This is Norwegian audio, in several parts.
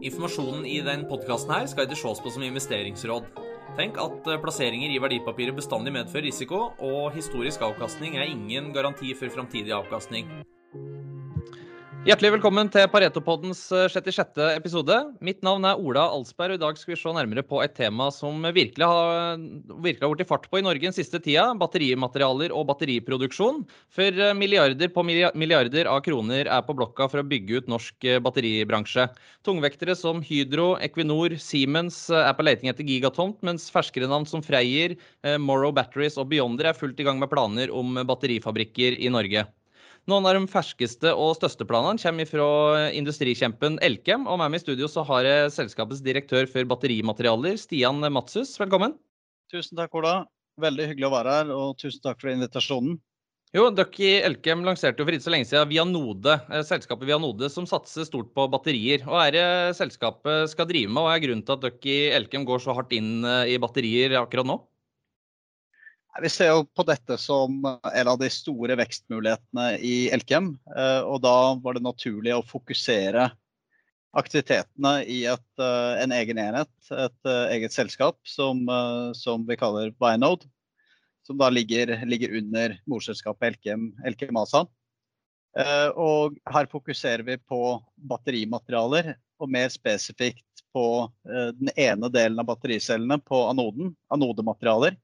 Informasjonen i den podkasten her skal ikke ses på som investeringsråd. Tenk at eh, plasseringer i verdipapirer bestandig medfører risiko, og historisk avkastning er ingen garanti for framtidig avkastning. Hjertelig velkommen til Paretopoddens 66. Eh, episode. Mitt navn er Ola Alsberg, og i dag skal vi se nærmere på et tema som virkelig har, virkelig har blitt fart på i Norge den siste tida. Batterimaterialer og batteriproduksjon. For eh, milliarder på milliarder av kroner er på blokka for å bygge ut norsk eh, batteribransje. Tungvektere som Hydro, Equinor, Siemens er på leting etter gigatomt, mens ferskere navn som Freyr, Morrow Batteries og Beyonder er fullt i gang med planer om batterifabrikker i Norge. Noen av de ferskeste og største planene kommer fra industrikjempen Elkem. Og med meg i studio så har jeg selskapets direktør for batterimaterialer, Stian Matsus. Velkommen. Tusen takk, Ola. Veldig hyggelig å være her, og tusen takk for invitasjonen. Jo, Dere i Elkem lanserte jo for ikke så lenge siden Vianode, eh, selskapet Vianode som satser stort på batterier. Hva er det selskapet skal drive med, og hva er grunnen til at dere i Elkem går så hardt inn eh, i batterier akkurat nå? Vi ser jo på dette som en av de store vekstmulighetene i Elkem. Eh, og da var det naturlig å fokusere aktivitetene i et, eh, en egen enhet, et eh, eget selskap som, som vi kaller Bionode. Som da ligger, ligger under morselskapet Elkem, Elkem ASA. Og her fokuserer vi på batterimaterialer, og mer spesifikt på den ene delen av battericellene, på anoden, anodematerialer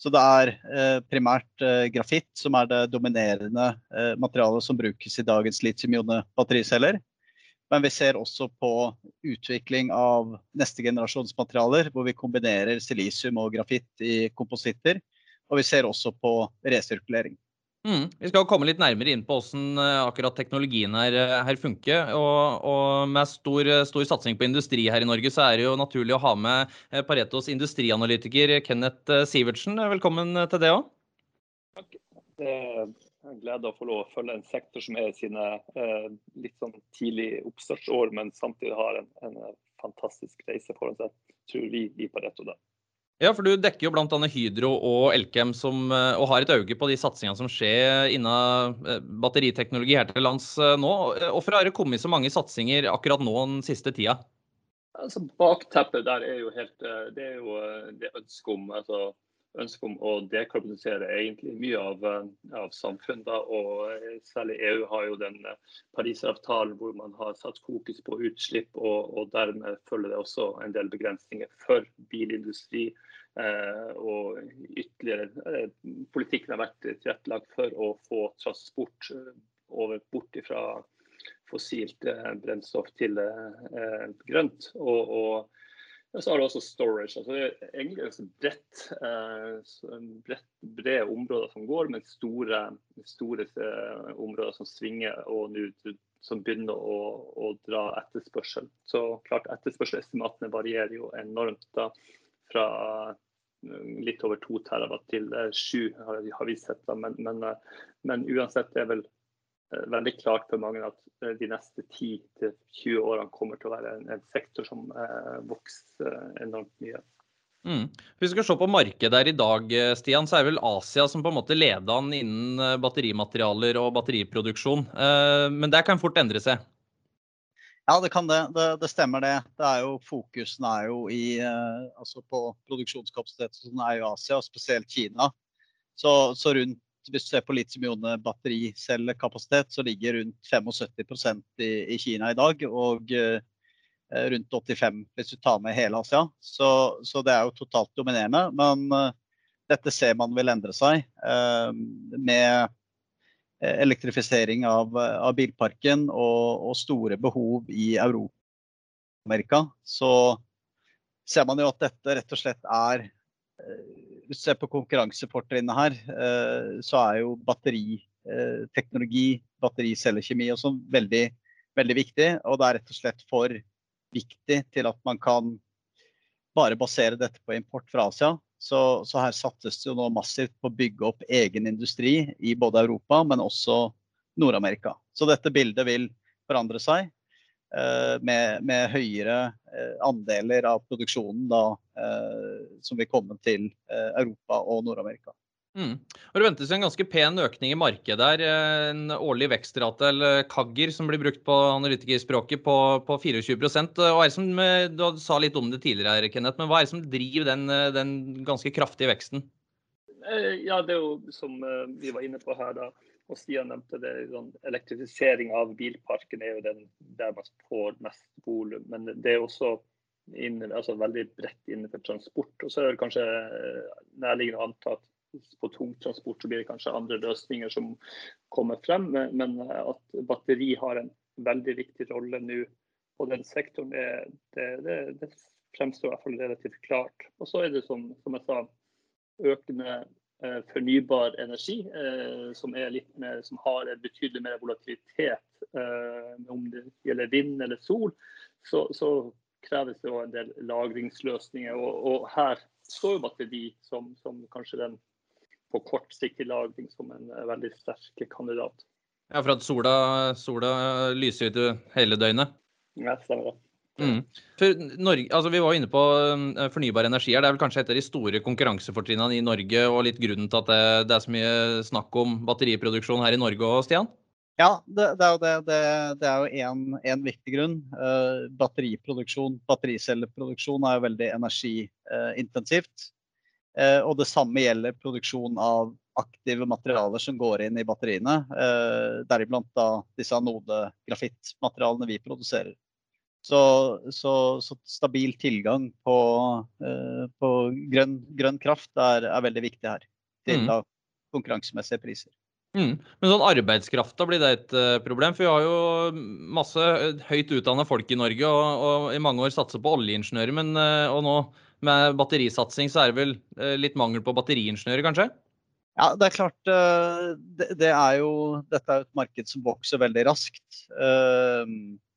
så det er eh, primært eh, grafitt som er det dominerende eh, materialet som brukes i dagens litium-ione-battericeller. Men vi ser også på utvikling av neste generasjons materialer, hvor vi kombinerer silisium og grafitt i kompositter. Og vi ser også på resirkulering. Mm. Vi skal komme litt nærmere inn på hvordan eh, akkurat teknologien her, eh, her funker. Og, og med stor, stor, satsing på industri her i Norge, så er det jo naturlig å ha med eh, Paretos industrianalytiker Kenneth Sivertsen. Velkommen til det òg. Takk. Det er en glede å få lov å følge en sektor som er i sine eh, litt sånn tidlig oppstartsår, men samtidig har en, en fantastisk reise foran seg, tror vi i Pareto. da. Ja, for du dekker jo bl.a. Hydro og Elkem som, eh, og har et øye på de satsingene som skjer innen eh, batteriteknologi her til lands eh, nå. Hvorfor har det kommet så mange satsinger akkurat nå den siste tida? Altså, bakteppet der er jo helt Det er jo det ønsket om altså, ønske om å dekarbonisere egentlig mye av, av samfunnet. Og særlig EU har jo den Parisavtalen hvor man har satt fokus på utslipp, og, og dermed følger det også en del begrensninger for bilindustri. Eh, og ytterligere eh, Politikken har vært tilrettelagt for å få transport eh, over, bort fra fossilt eh, brennstoff til eh, grønt. og, og men så har du også storage. altså Det er egentlig et bredt, eh, bredt, brede områder som går, men store, store eh, områder som svinger og nå som begynner å, å, dra etterspørsel. Så klart Etterspørselsestimatene varierer jo enormt. da, Fra eh, litt over to terawatt til sju, har vi sett. da, men, men, men uansett, det er vel veldig klart for mange at eh, de neste 10-20 årene kommer til å være en, en sektor som eh, vokser enormt mye. Mm. Hvis vi skal se på markedet der i dag, Stian, så er det vel Asia som på en måte leder an innen batterimaterialer og batteriproduksjon. Men det kan fort endre seg? Ja, det kan det. Det, det stemmer det. det er jo, fokusen er jo i, altså på produksjonskapasitet som er jo Asia, og spesielt Kina. Så, så rundt hvis du ser på litium-ione-battericellekapasitet, så ligger rundt 75 i, i Kina i dag. Og eh, rundt 85 hvis du tar med hele Asia. Så, så det er jo totalt dominerende. Men eh, dette ser man vil endre seg eh, med elektrifisering av, av bilparken og, og, store behov i Europa og Amerika, Så ser man jo at dette rett og slett er ser på konkurransefortrinnet her, eh, så er jo batteriteknologi, eh, battericellekjemi og sånn veldig, veldig viktig. Og det er rett og slett for viktig til at man kan bare basere dette på import fra Asia. Så, så her sattes det jo nå massivt på å bygge opp egen industri i både Europa, men også Nord-Amerika. Så dette bildet vil forandre seg. Eh, med, med, høyere eh, andeler av produksjonen da, eh, som vil komme til Europa og Nord-Amerika. Mm. Og Det ventes en ganske pen økning i markedet der. En årlig vekstrate, eller kagger, som blir brukt på analytikerspråket, på, på 24 og er det som, Du sa litt om det tidligere, her, Kenneth, men hva er det som driver den, den ganske kraftige veksten? Ja, Det er jo som vi var inne på her, da, og Stian nevnte det, sånn, elektrifisering av bilparken er jo den der man får mest volum. Men det er også inn, altså veldig bredt innenfor transport. Og så er det kanskje nærliggende å anta at på tungtransport så blir det kanskje andre løsninger som kommer frem. Men at batteri har en veldig viktig rolle nå på den sektoren, det, det, det, det fremstår i hvert fall relativt klart. Og så er det som, som jeg sa, økende eh, fornybar energi, eh, som, mer, som, har en betydelig mer volatilitet. Eh, om det gjelder vind eller sol, så, så kreves det en del lagringsløsninger. Og, og her står jo batteri som, som kanskje den på kortsiktig lagring som en eh, veldig sterk kandidat. Ja, For at sola, sola lyser ut hele døgnet? Ja, stemmer det. Mm. For Norge, altså Vi var jo inne på eh, fornybar energi. her. Det er vel kanskje et av de store konkurransefortrinnene i Norge, og litt grunnen til at det, det, er så mye snakk om batteriproduksjon her i Norge òg, Stian? Ja, det, det, er jo det. Det, er jo én viktig grunn. Uh, batteriproduksjon, battericelleproduksjon er jo veldig energiintensivt. Uh, og det samme gjelder produksjon av aktive materialer som går inn i batteriene. Uh, deriblant disse anodegrafittmaterialene vi produserer. Så, så, så, stabil tilgang på, eh, på grønn, grønn, kraft er, er, veldig viktig her. Til mm. konkurransemessige priser. Mm. Men sånn arbeidskrafta, blir det et uh, problem? For vi har jo masse høyt utdanna folk i Norge, og, og, i mange år satset på oljeingeniører. Men uh, og nå med batterisatsing så er det vel uh, litt mangel på batteriingeniører, kanskje? Ja, det er klart. Det, det er jo, dette er jo et marked som vokser veldig raskt.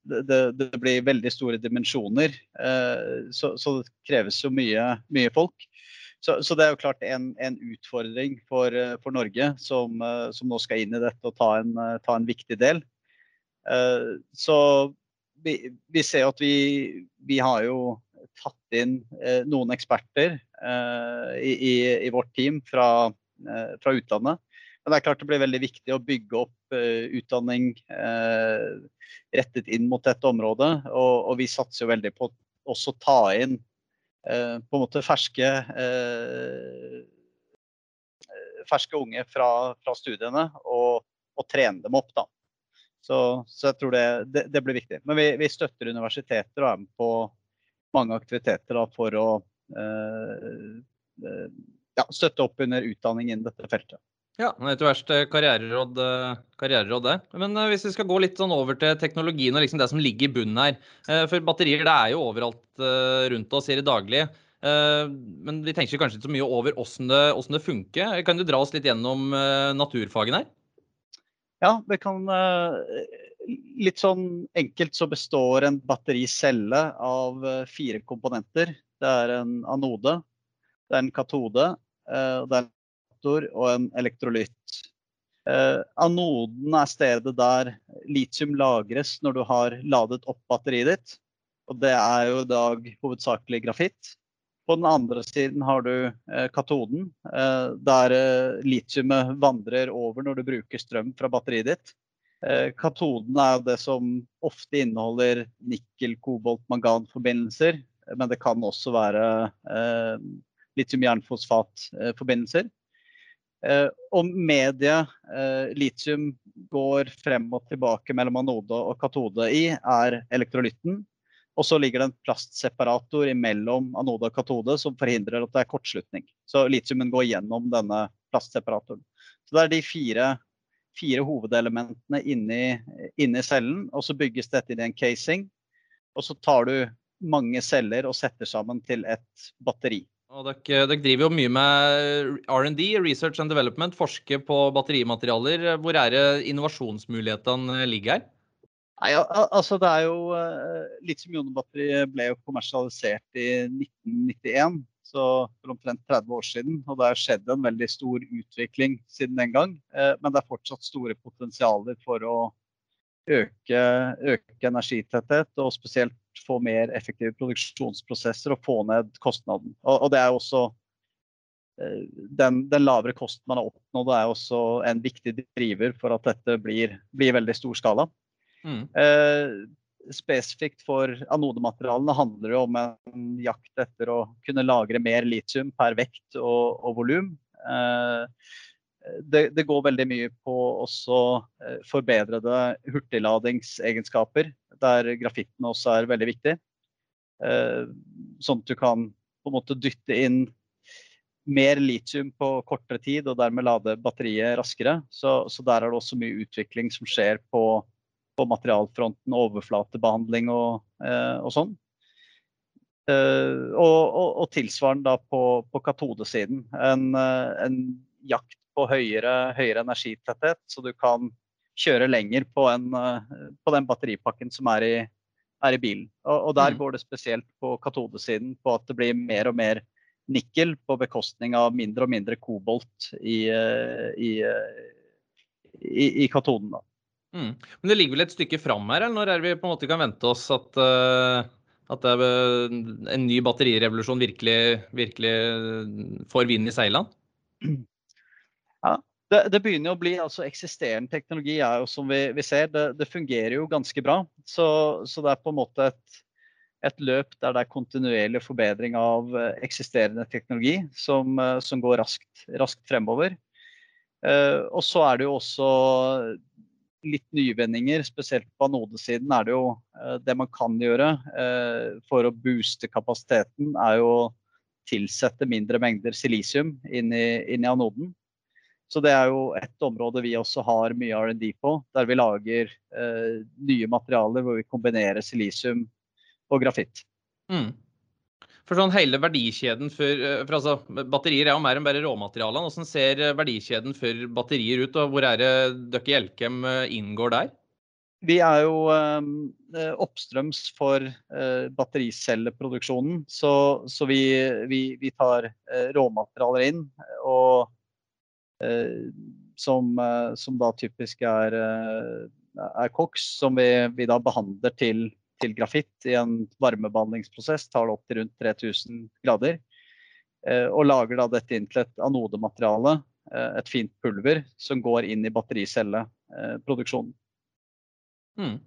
Det, det, blir veldig store dimensjoner. Så, så det kreves jo mye, mye folk. Så, så, det er jo klart en, en utfordring for, eh, for Norge, som, eh, som, nå skal inn i dette og ta en, eh, ta en viktig del. Så vi, vi ser at vi, vi, har jo tatt inn noen eksperter i, i, i vårt team fra, fra, utlandet. Men det er klart det blir veldig viktig å bygge opp utdanning rettet inn mot dette området. Og, og vi satser jo veldig på også ta inn uh, på en måte ferske ferske unge fra, fra studiene og, og, trene dem opp. da. Så, så jeg tror det, det, det, blir viktig. Men vi, vi, støtter universiteter og er med på mange aktiviteter da, for å ja, støtte opp under utdanning innen dette feltet. Ja, etter verst karriereråd, eh, karriereråd det. Men eh, hvis vi skal gå litt sånn over til teknologien og liksom det som ligger i bunnen her. Eh, for batterier det er jo overalt rundt oss i det daglige. Men vi tenker kanskje ikke så mye over åssen det, det, funker. Kan du dra oss litt gjennom naturfagen her? Ja, det kan Litt sånn enkelt så består en battericelle av fire komponenter. Det er en anode, det er en katode, det er en og en elektrolytt. Eh, anoden er stedet der litium lagres når du har ladet opp batteriet ditt. Og det er jo i dag hovedsakelig grafitt. På den andre siden har du eh, katoden, eh, der eh, litiumet vandrer over når du bruker strøm fra batteriet ditt. Eh, katoden er det som ofte inneholder nikkel, kobolt, mangan-forbindelser. Men det kan også være eh, litium-jernfosfat-forbindelser. Eh, og mediet eh, litium går frem og tilbake mellom anode og katode i, er elektrolytten. Og så ligger det en plastseparator mellom anode og katode som forhindrer at det er kortslutning. Så litiumen går gjennom denne plastseparatoren. Så det er de fire, fire hovedelementene inni, inni, cellen. Og så bygges dette inn i en casing. Og så tar du mange celler og setter sammen til et batteri. Og dere, dere, driver jo mye med R&D, research and development, forsker på batterimaterialer. Hvor er det innovasjonsmulighetene ligger her? Nei, altså det er jo eh, Litium-ionbatteri ble jo kommersialisert i 1991, så for omtrent 30 år siden. Og det har skjedd en veldig stor utvikling siden den gang. Eh, men det er fortsatt store potensialer for å øke, øke energitetthet, og spesielt få mer effektive produksjonsprosesser og få ned kostnaden. Og, og det er også den, den, lavere kosten man har oppnådd, er også en viktig driver for at dette blir, blir veldig stor skala. Mm. Eh, spesifikt for anodematerialene handler det om en jakt etter å kunne lagre mer litium per vekt og, og volum. Eh, det, det, går veldig mye på også eh, forbedrede hurtigladingsegenskaper, der grafitten også er veldig viktig. Eh, sånn at du kan på en måte dytte inn mer litium på kortere tid og dermed lade batteriet raskere. Så, så der er det også mye utvikling som skjer på, på materialfronten, overflatebehandling og, eh, og sånn. Eh, og, og, og, tilsvarende da på, på katodesiden. En, uh, en, jakt på høyere, høyere, energitetthet, så du kan kjøre lenger på, en, uh, på den batteripakken som er i, er i bilen. Og, og der mm. går det spesielt på katodesiden på at det blir mer og mer nikkel på bekostning av mindre og mindre kobolt i, i, i, i katoden. Mm. Men det ligger vel et stykke fram her, eller når er vi på en måte kan vente oss at at en ny batterirevolusjon virkelig, virkelig får vind i seilene? Ja, det, det, begynner å bli altså Eksisterende teknologi er jo som vi, vi ser, det, det, fungerer jo ganske bra. Så, så, det er på en måte et, et løp der det er kontinuerlig forbedring av eh, eksisterende teknologi som, eh, som går raskt, raskt fremover. Uh, og så er det jo også litt nyvendinger, spesielt på anodesiden, er det jo eh, det man kan gjøre eh, for å booste kapasiteten, er jo å tilsette mindre mengder silisium inn i, inn i anoden. Så det er jo et område vi også har mye R&D på, der vi lager eh, nye materialer hvor vi kombinerer silisium og grafitt. Mm. For sånn hele verdikjeden for, eh, for altså, Batterier er jo mer enn bare råmaterialene. Hvordan ser eh, verdikjeden for batterier ut, og hvor er det dere i Elkem eh, inngår der? Vi er jo eh, oppstrøms for eh, battericelleproduksjonen. Så, så vi, vi, vi, tar råmaterialer inn, og som, som, da typisk er, er koks, som vi, vi da behandler til til grafitt i en varmebehandlingsprosess. Tar det opp til rundt 3000 grader. Eh, og lager da dette inn til et anodemateriale, eh, et fint pulver, som går inn i battericelleproduksjonen. Mm.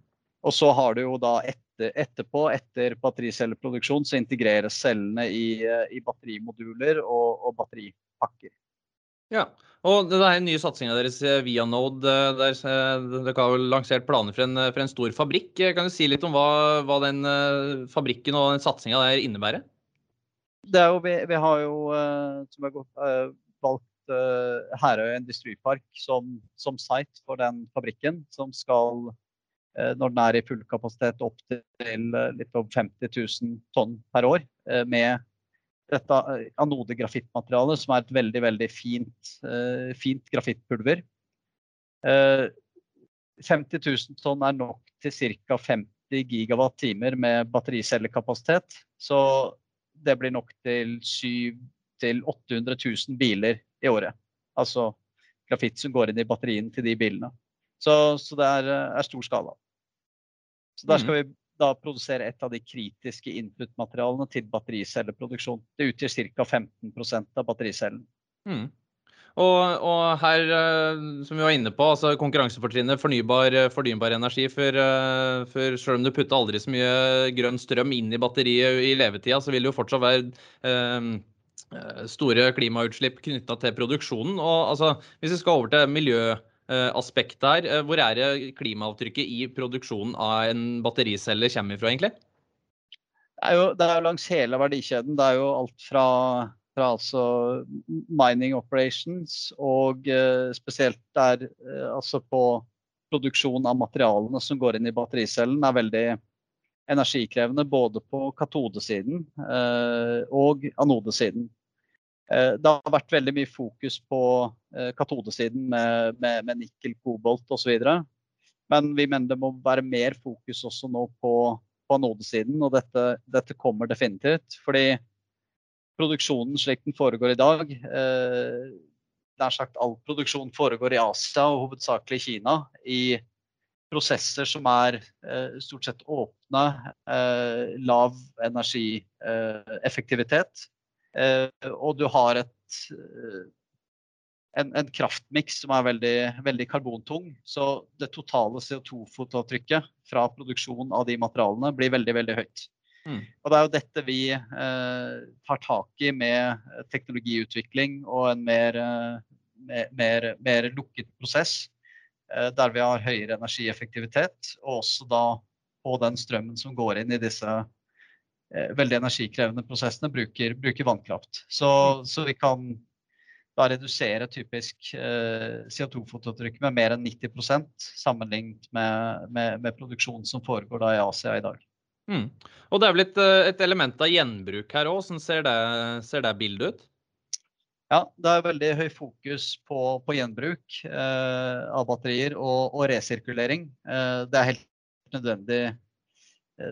Og så har du jo da etter, etterpå, etter battericelleproduksjon, så integreres cellene i, eh, i batterimoduler og, og batteripakker. Ja, og det er nye satsinga deres eh, via Node, eh, der eh, dere har lansert planer for en, for en, stor fabrikk. Kan du si litt om hva, hva den fabrikken og den satsinga der innebærer? Det er jo, vi, vi har jo, som har gått, valgt Herøy Industripark som, som site for den fabrikken, som skal, når den er i full kapasitet, opp til litt over 50 000 tonn per år med dette eh, anodegrafittmaterialet, som er et veldig veldig fint, uh, fint grafittpulver. Uh, 50 000 tonn er nok til ca. 50 gigawatt timer med battericellekapasitet. Så det blir nok til 700 800 000 biler i året. Altså grafitt som går inn i batterien til de bilene. Så, så det er, er, stor skala. Så der skal mm. vi da produsere et av de kritiske input-materialene til battericelleproduksjon. Det utgjør ca. 15% av battericellen. Mm. Og, og, her, eh, som vi var inne på, altså konkurransefortrinnet fornybar, fornybar energi. For, eh, for, selv om du putter aldri så mye grønn strøm inn i batteriet i levetida, så vil det jo fortsatt være um, store klimautslipp knytta til produksjonen. Og altså, hvis vi skal over til miljø Eh, aspekt der. Eh, hvor er det klimaavtrykket i produksjonen av en battericelle kommer fra, egentlig? Det er, jo, det er jo langs hele verdikjeden. Det er jo alt fra, fra altså mining operations og uh, spesielt der altså på produksjon av materialene som går inn i battericellen, er veldig energikrevende både på katodesiden og anodesiden. Eh, det har vært veldig mye fokus på eh, katodesiden med, med, med nikkel, kobolt osv. Men vi mener det må være mer fokus også nå på, på anodesiden, og dette, dette, kommer definitivt. Fordi produksjonen slik den foregår i dag eh, Nær sagt all produksjon foregår i Asia og hovedsakelig i Kina. I prosesser som er stort sett åpne, lav energieffektivitet. Eh, og du har et et, en, en kraftmiks som er veldig, veldig, karbontung. Så det totale CO2-fotavtrykket fra produksjon av de materialene blir veldig, veldig høyt. Mm. Og Det er jo dette vi eh, tar tak i med teknologiutvikling og en mer, mer, mer, mer lukket prosess. Eh, der vi har høyere energieffektivitet, og også da på den strømmen som går inn i disse eh, veldig energikrevende prosessene, bruker, bruker vannkraft. Så, mm. så vi kan da redusere typisk eh, CO2-fototrykk med mer enn 90 sammenlignet med, med, med produksjonen som foregår da i Asia i dag. Mm. Og det er vel et, eh, et, element av gjenbruk her òg. Hvordan ser det, ser det, bildet ut? Ja, det er veldig høy fokus på, på gjenbruk eh, av batterier og, og resirkulering. Eh, det er helt nødvendig eh,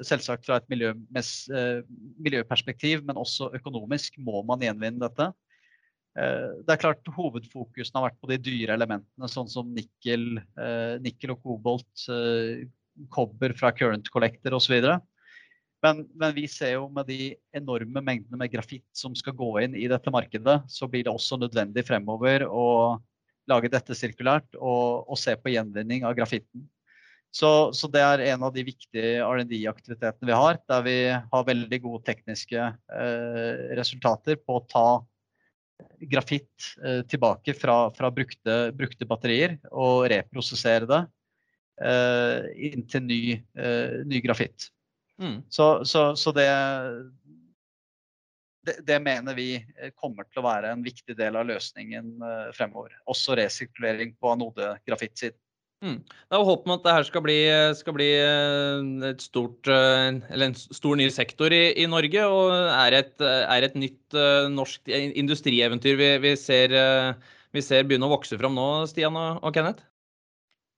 selvsagt fra et miljø, eh, miljøperspektiv, men også økonomisk må man gjenvinne dette. Eh, det er klart Hovedfokusen har vært på de dyre elementene, sånn som nikkel, eh, nikkel og kobolt, eh, kobber fra current collector osv. Men, men vi ser jo med de enorme mengdene med grafitt som skal gå inn i dette markedet, så blir det også nødvendig fremover å lage dette sirkulært og, og se på gjenvinning av grafitten. Så, så, det er en av de viktige R&D-aktivitetene vi har, der vi har veldig gode tekniske eh, resultater på å ta grafitt eh, tilbake fra, fra brukte, brukte, batterier og reprosessere det eh, inn til ny, eh, ny grafitt. Mm. Så, så, så det, det, det, mener vi kommer til å være en viktig del av løsningen eh, fremover. Også resirkulering på anodegrafittsiden. Mm. Det er håp at det her skal bli, skal bli eh, et stort, eh, en stor ny sektor i, i Norge, og er et, er et nytt uh, norsk industrieventyr vi, vi, ser, vi, ser, begynne å vokse fram nå, Stian og, og Kenneth?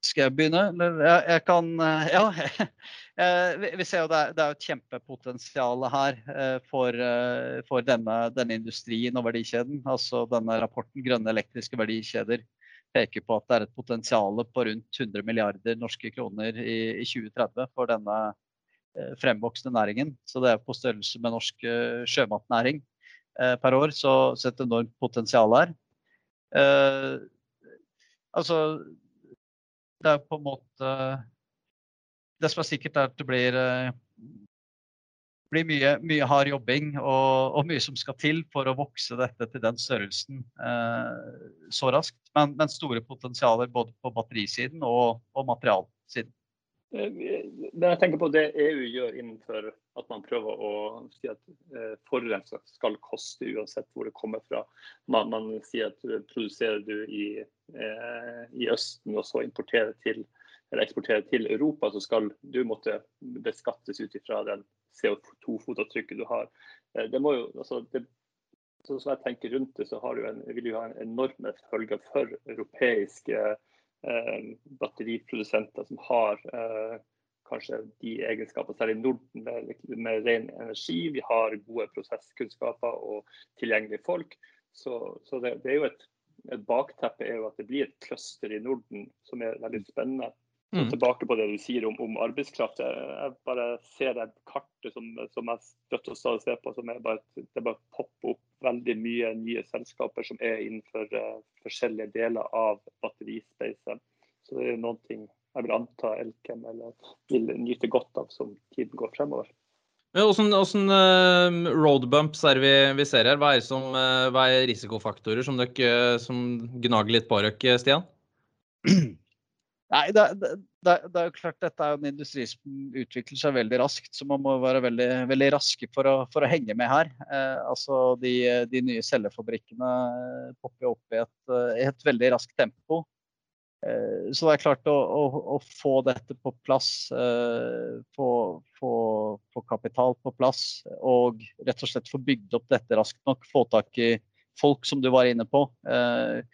Skal jeg begynne? Jeg, jeg kan Ja. vi ser jo det er, det er et kjempepotensial her for, for denne, denne, industrien og verdikjeden. Altså denne rapporten 'Grønne elektriske verdikjeder' peker på at det er et potensial på rundt 100 milliarder norske kroner i, i 2030 for denne eh, fremvoksende næringen. Så det er på størrelse med norsk eh, sjømatnæring eh, per år, så, så et enormt potensial her. Eh, altså Det er på en måte Det som er sikkert, er at det blir eh, blir mye, mye hard jobbing og, og, mye som skal til for å vokse dette til den størrelsen eh, så raskt. Men, men, store potensialer både på batterisiden og, og materialsiden. Eh, når jeg tenker på det EU gjør innenfor at man prøver å si at eh, forurenser skal koste uansett hvor det kommer fra. Man, man sier at produserer du i, eh, i Østen og så importerer til eller eksporterer til Europa, så skal du måtte beskattes ut ifra den CO2-fotavtrykket du har. Eh, det må jo, altså det, sånn som jeg tenker rundt det, så du en, vil du ha en enorme følger for europeiske eh, batteriprodusenter som har eh, kanskje de egenskapene, særlig i Norden med, med, ren energi. Vi har gode prosesskunnskaper og tilgjengelige folk. Så, så det, det, er jo et, et bakteppe er jo at det blir et cluster i Norden som er veldig spennende. Mm. Tilbake på det du sier om, om arbeidskraft. Jeg, jeg, bare ser det kartet som, som jeg støtter og stadig ser på, som er bare, det bare popper opp veldig mye nye selskaper som er innenfor uh, forskjellige deler av batterispacet. Så det er noen ting jeg vil anta Elkem eller vil nyte godt av som tiden går fremover. Hvilke uh, roadbumps er vi, vi ser her? Hva er, som, uh, hva er risikofaktorer som, dere, som gnager litt på dere, Stian? Nei, det, det, det, er jo klart dette er en industri som utvikler seg veldig raskt, så man må være veldig, veldig raske for å, for å, henge med her. Eh, altså de, de, nye cellefabrikkene popper opp i et, i et, veldig raskt tempo. Eh, så det er klart å, å, å få dette på plass, eh, få, få, få, kapital på plass og rett og slett få bygd opp dette raskt nok, få tak i folk som du var inne på. Eh,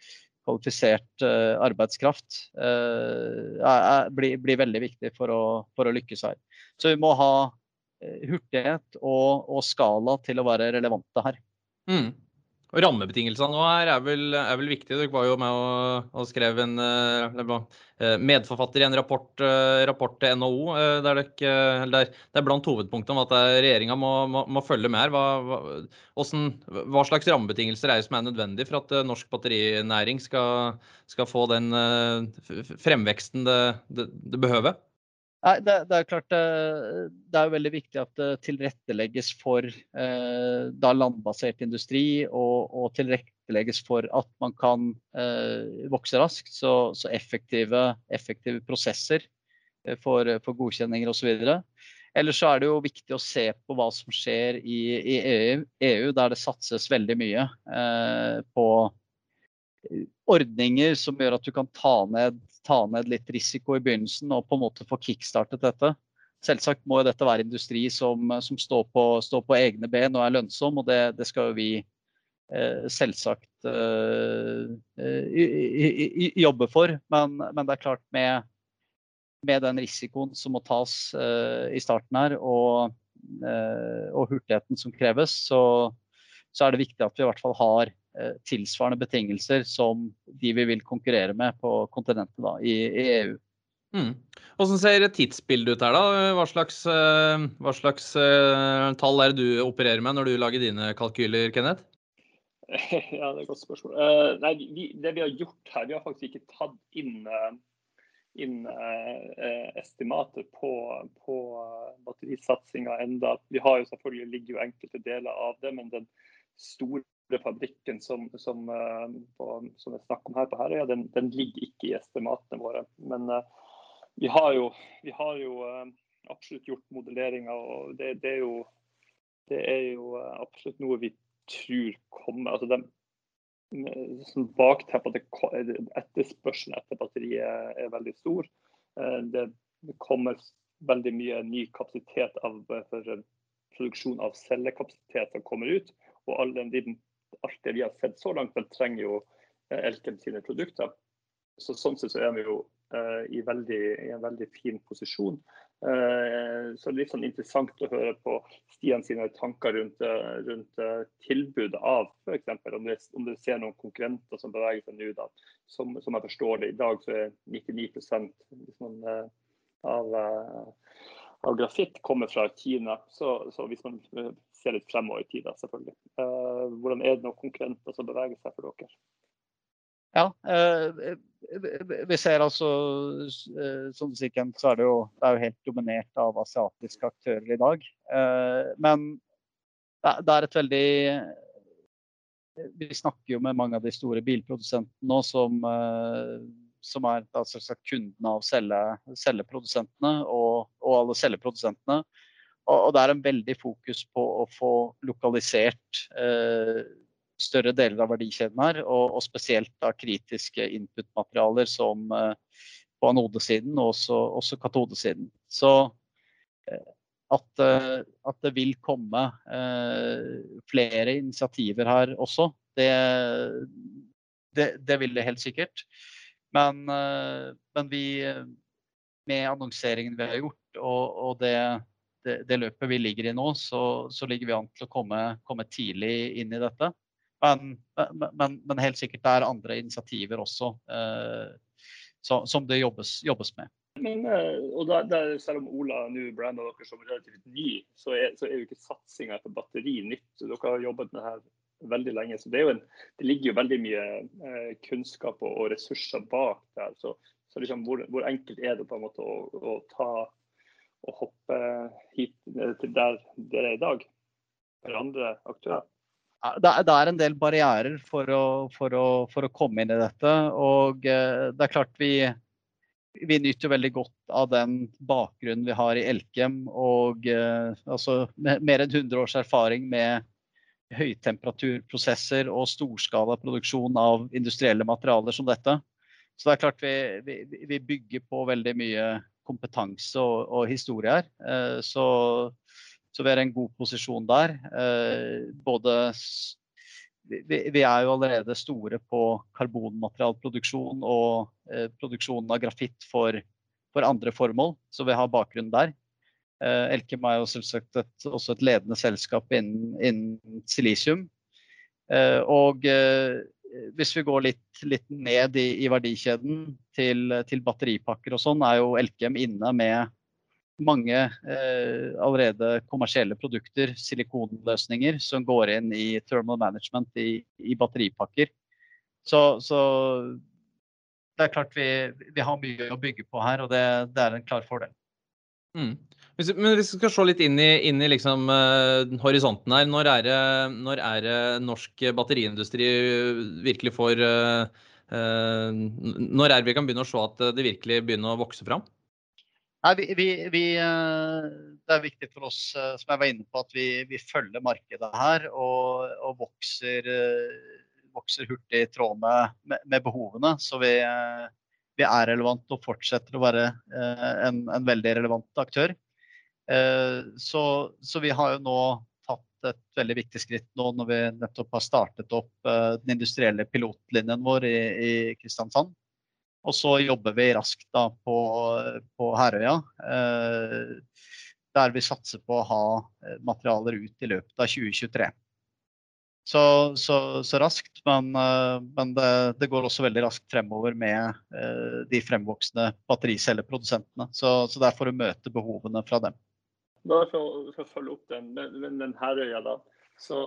kvalifisert uh, arbeidskraft uh, blir, blir, veldig viktig for å, for å, lykkes her. Så vi må ha uh, hurtighet og, og, skala til å være relevante her. Mm. Og Rammebetingelsene nå her er vel, er vel viktige. Dere var jo med og, og skrev en uh, medforfatter i en rapport, uh, rapport til NHO der, der det er blant hovedpunktene om at regjeringa må, må, må, følge med her. Hva, hva, hva, slags rammebetingelser er det som er nødvendig for at norsk batterinæring skal, skal få den fremveksten det, det, det behøver? Nei, det, det, er klart eh, det er veldig viktig at det tilrettelegges for eh, da landbasert industri, og, og, tilrettelegges for at man kan eh, vokse raskt. Så, så effektive, effektive, prosesser eh, for, for godkjenninger osv. Ellers så er det jo viktig å se på hva som skjer i, i EU, EU, der det satses veldig mye eh, på ordninger som gjør at du kan ta ned, ta ned, litt risiko i begynnelsen og på en måte få kickstartet dette. Selvsagt må dette være industri som, som står, på, står, på, egne ben og er lønnsom, og det, det skal jo vi eh, selvsagt eh, jobbe for. Men, men, det er klart med, med den risikoen som må tas eh, i starten her, og, eh, og hurtigheten som kreves, så, så er det viktig at vi i hvert fall har Eh, tilsvarende betingelser som de vi vil konkurrere med på kontinentet da, i, i EU. Mm. Hvordan ser tidsbildet ut her, da? Hva slags, eh, hva slags uh, tall er det du opererer med når du lager dine kalkyler, Kenneth? Ja, det er et godt spørsmål. Uh, nei, vi, det vi har gjort her, vi har faktisk ikke tatt inn, uh, inn estimater på, på batterisatsinga enda. Vi har jo selvfølgelig ligger jo enkelte deler av det, men den store fabrikken som, som, eh, på, som det er snakk om her på Herøya, den, den, ligger ikke i estimatene våre. Men uh, vi har jo, vi har jo uh, absolutt gjort modelleringer, og det, det, er jo, det, er jo, absolutt noe vi tror kommer. altså de, som bakteppe at etterspørselen etter batteriet er, er veldig stor. Det, kommer veldig mye ny kapasitet av, for produksjon av cellekapasitet som kommer ut. Og all den alt det vi har sett så langt, vel trenger jo eh, Elkem sine produkter. Så Sånn sett så er vi jo uh, i, veldig, i, en veldig fin posisjon. Uh, så det er litt sånn interessant å høre på Stian sine tanker rundt, uh, tilbudet av f.eks. Om, om du ser noen konkurrenter som beveger seg nå. da, som, som, jeg forstår det i dag, så er 99 liksom, av, av grafitt kommer fra Kina. Så, så hvis man se litt fremover i tid, selvfølgelig. Uh, hvordan er det noen konkurrenter som beveger seg for dere? Ja, uh, vi ser altså uh, Som du sier, så er det, jo, det er jo helt dominert av asiatiske aktører i dag. men det er et veldig Vi snakker jo med mange av de store bilprodusentene nå som, som er altså, kundene av selgeprodusentene og, og alle celleprodusentene. Og, det er en veldig fokus på å få lokalisert eh, større deler av verdikjeden her, og, og spesielt da kritiske input-materialer som eh, på anodesiden og også, også katodesiden. Så eh, at, eh, at, det vil komme eh, flere initiativer her også, det, det, det vil det helt sikkert. Men, men vi, med annonseringen vi har gjort, og, og det det, det, løpet vi ligger i nå, så, så ligger vi an til å komme, komme tidlig inn i dette. Men, men, men, helt sikkert det er andre initiativer også eh, så, som det jobbes, jobbes med. Men, eh, og da, der, Selv om Ola nå brander dere som relativt ny, så er, så er jo ikke satsinga etter batteri nytt. Dere har jobbet med det her veldig lenge. så Det, en, det ligger jo veldig mye eh, kunnskap og, og, ressurser bak der. Så, så liksom, hvor, hvor, enkelt er det på en måte å, å ta å hoppe hit til der dere er i dag, for andre aktører? Det er en del barrierer for å, for, å, for å, komme inn i dette. Og eh, det er klart vi, vi nyter veldig godt av den bakgrunnen vi har i Elkem. Og eh, altså, mer enn 100 års erfaring med høytemperaturprosesser og storskala produksjon av industrielle materialer som dette. Så det er klart vi, vi, vi bygger på veldig mye kompetanse og, og historie her. Eh, så, så, vi er i en god posisjon der. Eh, både vi, er jo allerede store på karbonmaterialproduksjon og eh, produksjon av grafitt for, for, andre formål, så vi har bakgrunn der. Elkem er jo selvsagt et, også et ledende selskap innen, innen silisium. Og hvis vi går litt, litt ned i, i, verdikjeden til, til batteripakker og sånn, er jo Elkem inne med mange eh, allerede kommersielle produkter, silikonløsninger, som går inn i thermal management i, i batteripakker. Så, så, det er klart vi, vi, har mye å bygge på her, og det, det er en klar fordel. Mm. Men hvis vi skal se litt inn i, inn i liksom, uh, horisonten her, når er, det, når er, det, norsk batteriindustri virkelig får uh, Når er vi kan begynne å se at det virkelig begynner å vokse fram? Nei, vi, vi, vi, det er viktig for oss som jeg var inne på, at vi, følger markedet her og, og vokser, vokser, hurtig i tråd med, med behovene. Så vi, er relevant og fortsetter å være eh, en, en veldig relevant aktør. Eh, så, så, vi har jo nå et veldig viktig skritt nå når vi nettopp har startet opp eh, den industrielle pilotlinjen vår i, i Kristiansand. Og så jobber vi raskt da på, på Herøya. Der vi satser på å ha materialer ut i løpet av 2023 så, så, så raskt. Men, eh, men det, det, går også veldig raskt fremover med de fremvoksende battericelleprodusentene. Så, så det er for å møte behovene fra dem. Bare for, for å følge opp den, den, den Herøya, da. Så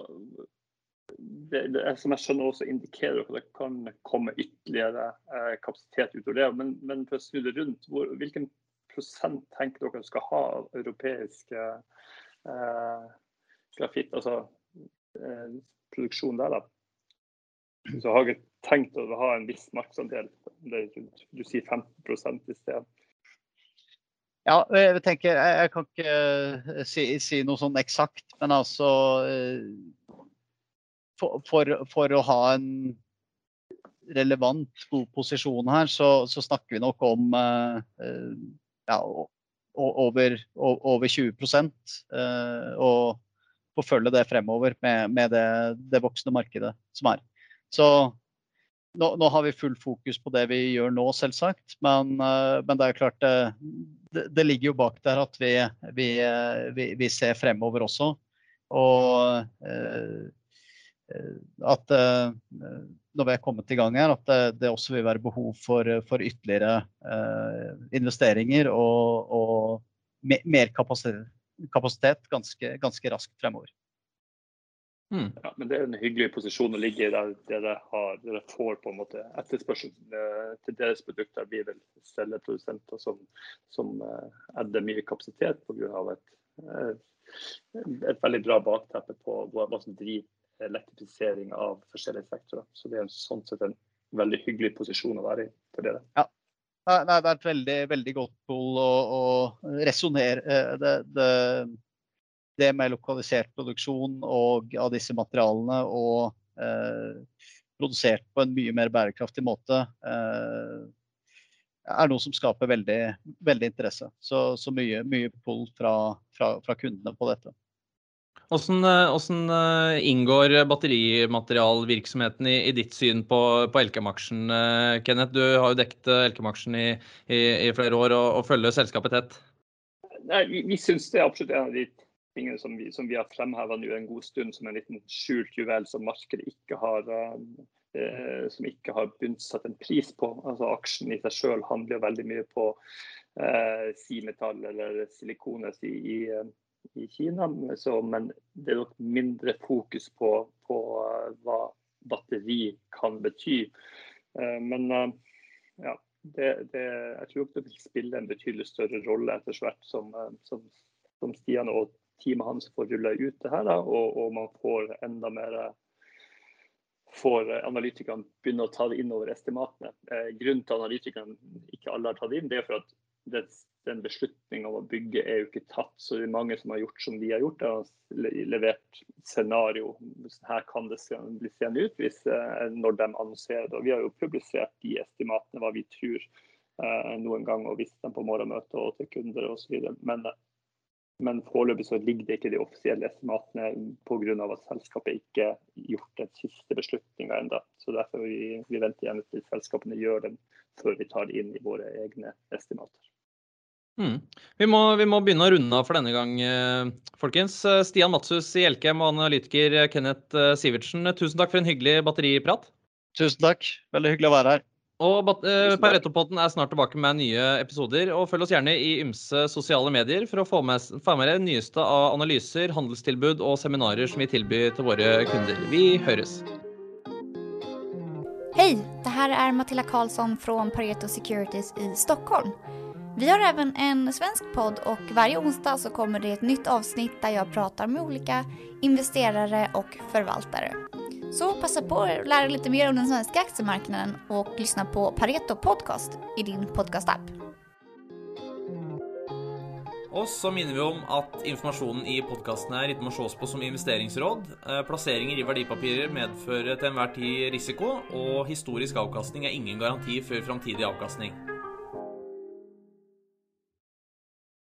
det, det, som jeg skjønner også indikerer at det kan komme ytterligere eh, kapasitet utover det. Men, men, for å snu det rundt, hvor, hvilken prosent tenker dere skal ha av europeisk eh, grafitt? Altså eh, produksjon der, da. Så har jeg tenkt å ha en viss markedsandel. Du sier 15 i sted. Ja, jeg tenker Jeg kan ikke eh, si, si noe sånn eksakt, men altså eh, for, for, for, å ha en relevant god posisjon her, så, så snakker vi nok om eh, ja, over, over 20% og forfølge det fremover med, med det, det, voksne markedet som er. Så nå, nå, har vi full fokus på det vi gjør nå, selvsagt. Men, uh, men det er klart uh, det, det, ligger jo bak der at vi, vi, uh, vi, vi ser fremover også. Og at når vi er kommet i gang her, at det, det også vil være behov for, for ytterligere investeringer og, og mer kapasitet ganske, ganske raskt fremover. Mm. Ja, men Det er en hyggelig posisjon å ligge i der dere, har, dere får på en måte etterspørsel eh, til deres produkter. Vi vil selge produsenter som, som uh, adder mye kapasitet pga. Et, uh, et veldig bra bakteppe på hva, som driver elektrifisering av forskjellige sektorer. Så det er en, sånn sett en veldig hyggelig posisjon å være i for dere. Ja, Nei, det er et veldig, veldig godt å, å resonnere eh, det, det, det, med lokalisert produksjon og av disse materialene og eh, produsert på en mye mer bærekraftig måte eh, er noe som skaper veldig, veldig interesse. Så, så mye, mye pull fra, fra, fra kundene på dette. Hvordan, hvordan, eh, eh, inngår batterimaterialvirksomheten i, i, ditt syn på, på Elkem-aksjen, eh, Kenneth? Du har jo dekket Elkem-aksjen i, i, i, flere år og, og følger selskapet tett. Nei, vi, vi syns det er absolutt en av de tingene som vi, som vi har fremheva nå en god stund som en liten skjult juvel som markedet ikke har eh, som ikke har begynt satt en pris på. Altså Aksjen i seg selv handler veldig mye på eh, simetall eller silikones i, i i Kina. Så, men det er nok mindre fokus på, på uh, hva batteri kan bety. Uh, men uh, ja, det, det, jeg tror det vil spille en betydelig større rolle etter hvert som, som, som Stian og teamet hans får rulle ut det her, og, og, man får enda mer får analytikerne begynne å ta det inn over estimatene. grunnen til at analytikerne ikke alle har tatt inn, det er for at det den beslutninga om å bygge er jo ikke tatt. Så det er mange som har gjort som de har gjort. har levert scenario. Her kan det bli seende ut hvis, eh, når de annonserer det. Og vi har jo publisert de estimatene, hva vi tror eh, noen gang, og vist dem på morgenmøtet og til kunder osv. Men, men foreløpig så ligger det ikke de offisielle estimatene pga. at selskapet ikke har gjort den siste beslutninga ennå. Så derfor vi, vi venter igjen til selskapene gjør den før vi tar det inn i våre egne estimater. Mm. Vi, må, vi, må, begynne å runde av for denne gang, eh, folkens. Stian Matshus i Elkem og analytiker Kenneth Sivertsen, tusen takk for en hyggelig batteriprat. Tusen takk. Veldig hyggelig å være her. Og uh, Pareto-podden er snart tilbake med nye episoder. og Følg oss gjerne i ymse sosiale medier for å få med, få med det nyeste av analyser, handelstilbud og seminarer som vi tilbyr til våre kunder. Vi høres. Hei! Det her er Matilda Karlsson fra Pareto Securities i Stockholm. Vi har även en svensk podd og varje onsdag så kommer det ett nytt avsnitt der jeg prater med olika investerare og förvaltare. Så passa på att lära dig lite mer om den svenska aktiemarknaden och lyssna på Pareto Podcast i din podcastapp. Og så minner vi om at informasjonen i podkasten her ikke må ses på som investeringsråd. Eh, plasseringer i verdipapirer medfører til enhver tid risiko, og historisk avkastning er ingen garanti for framtidig avkastning.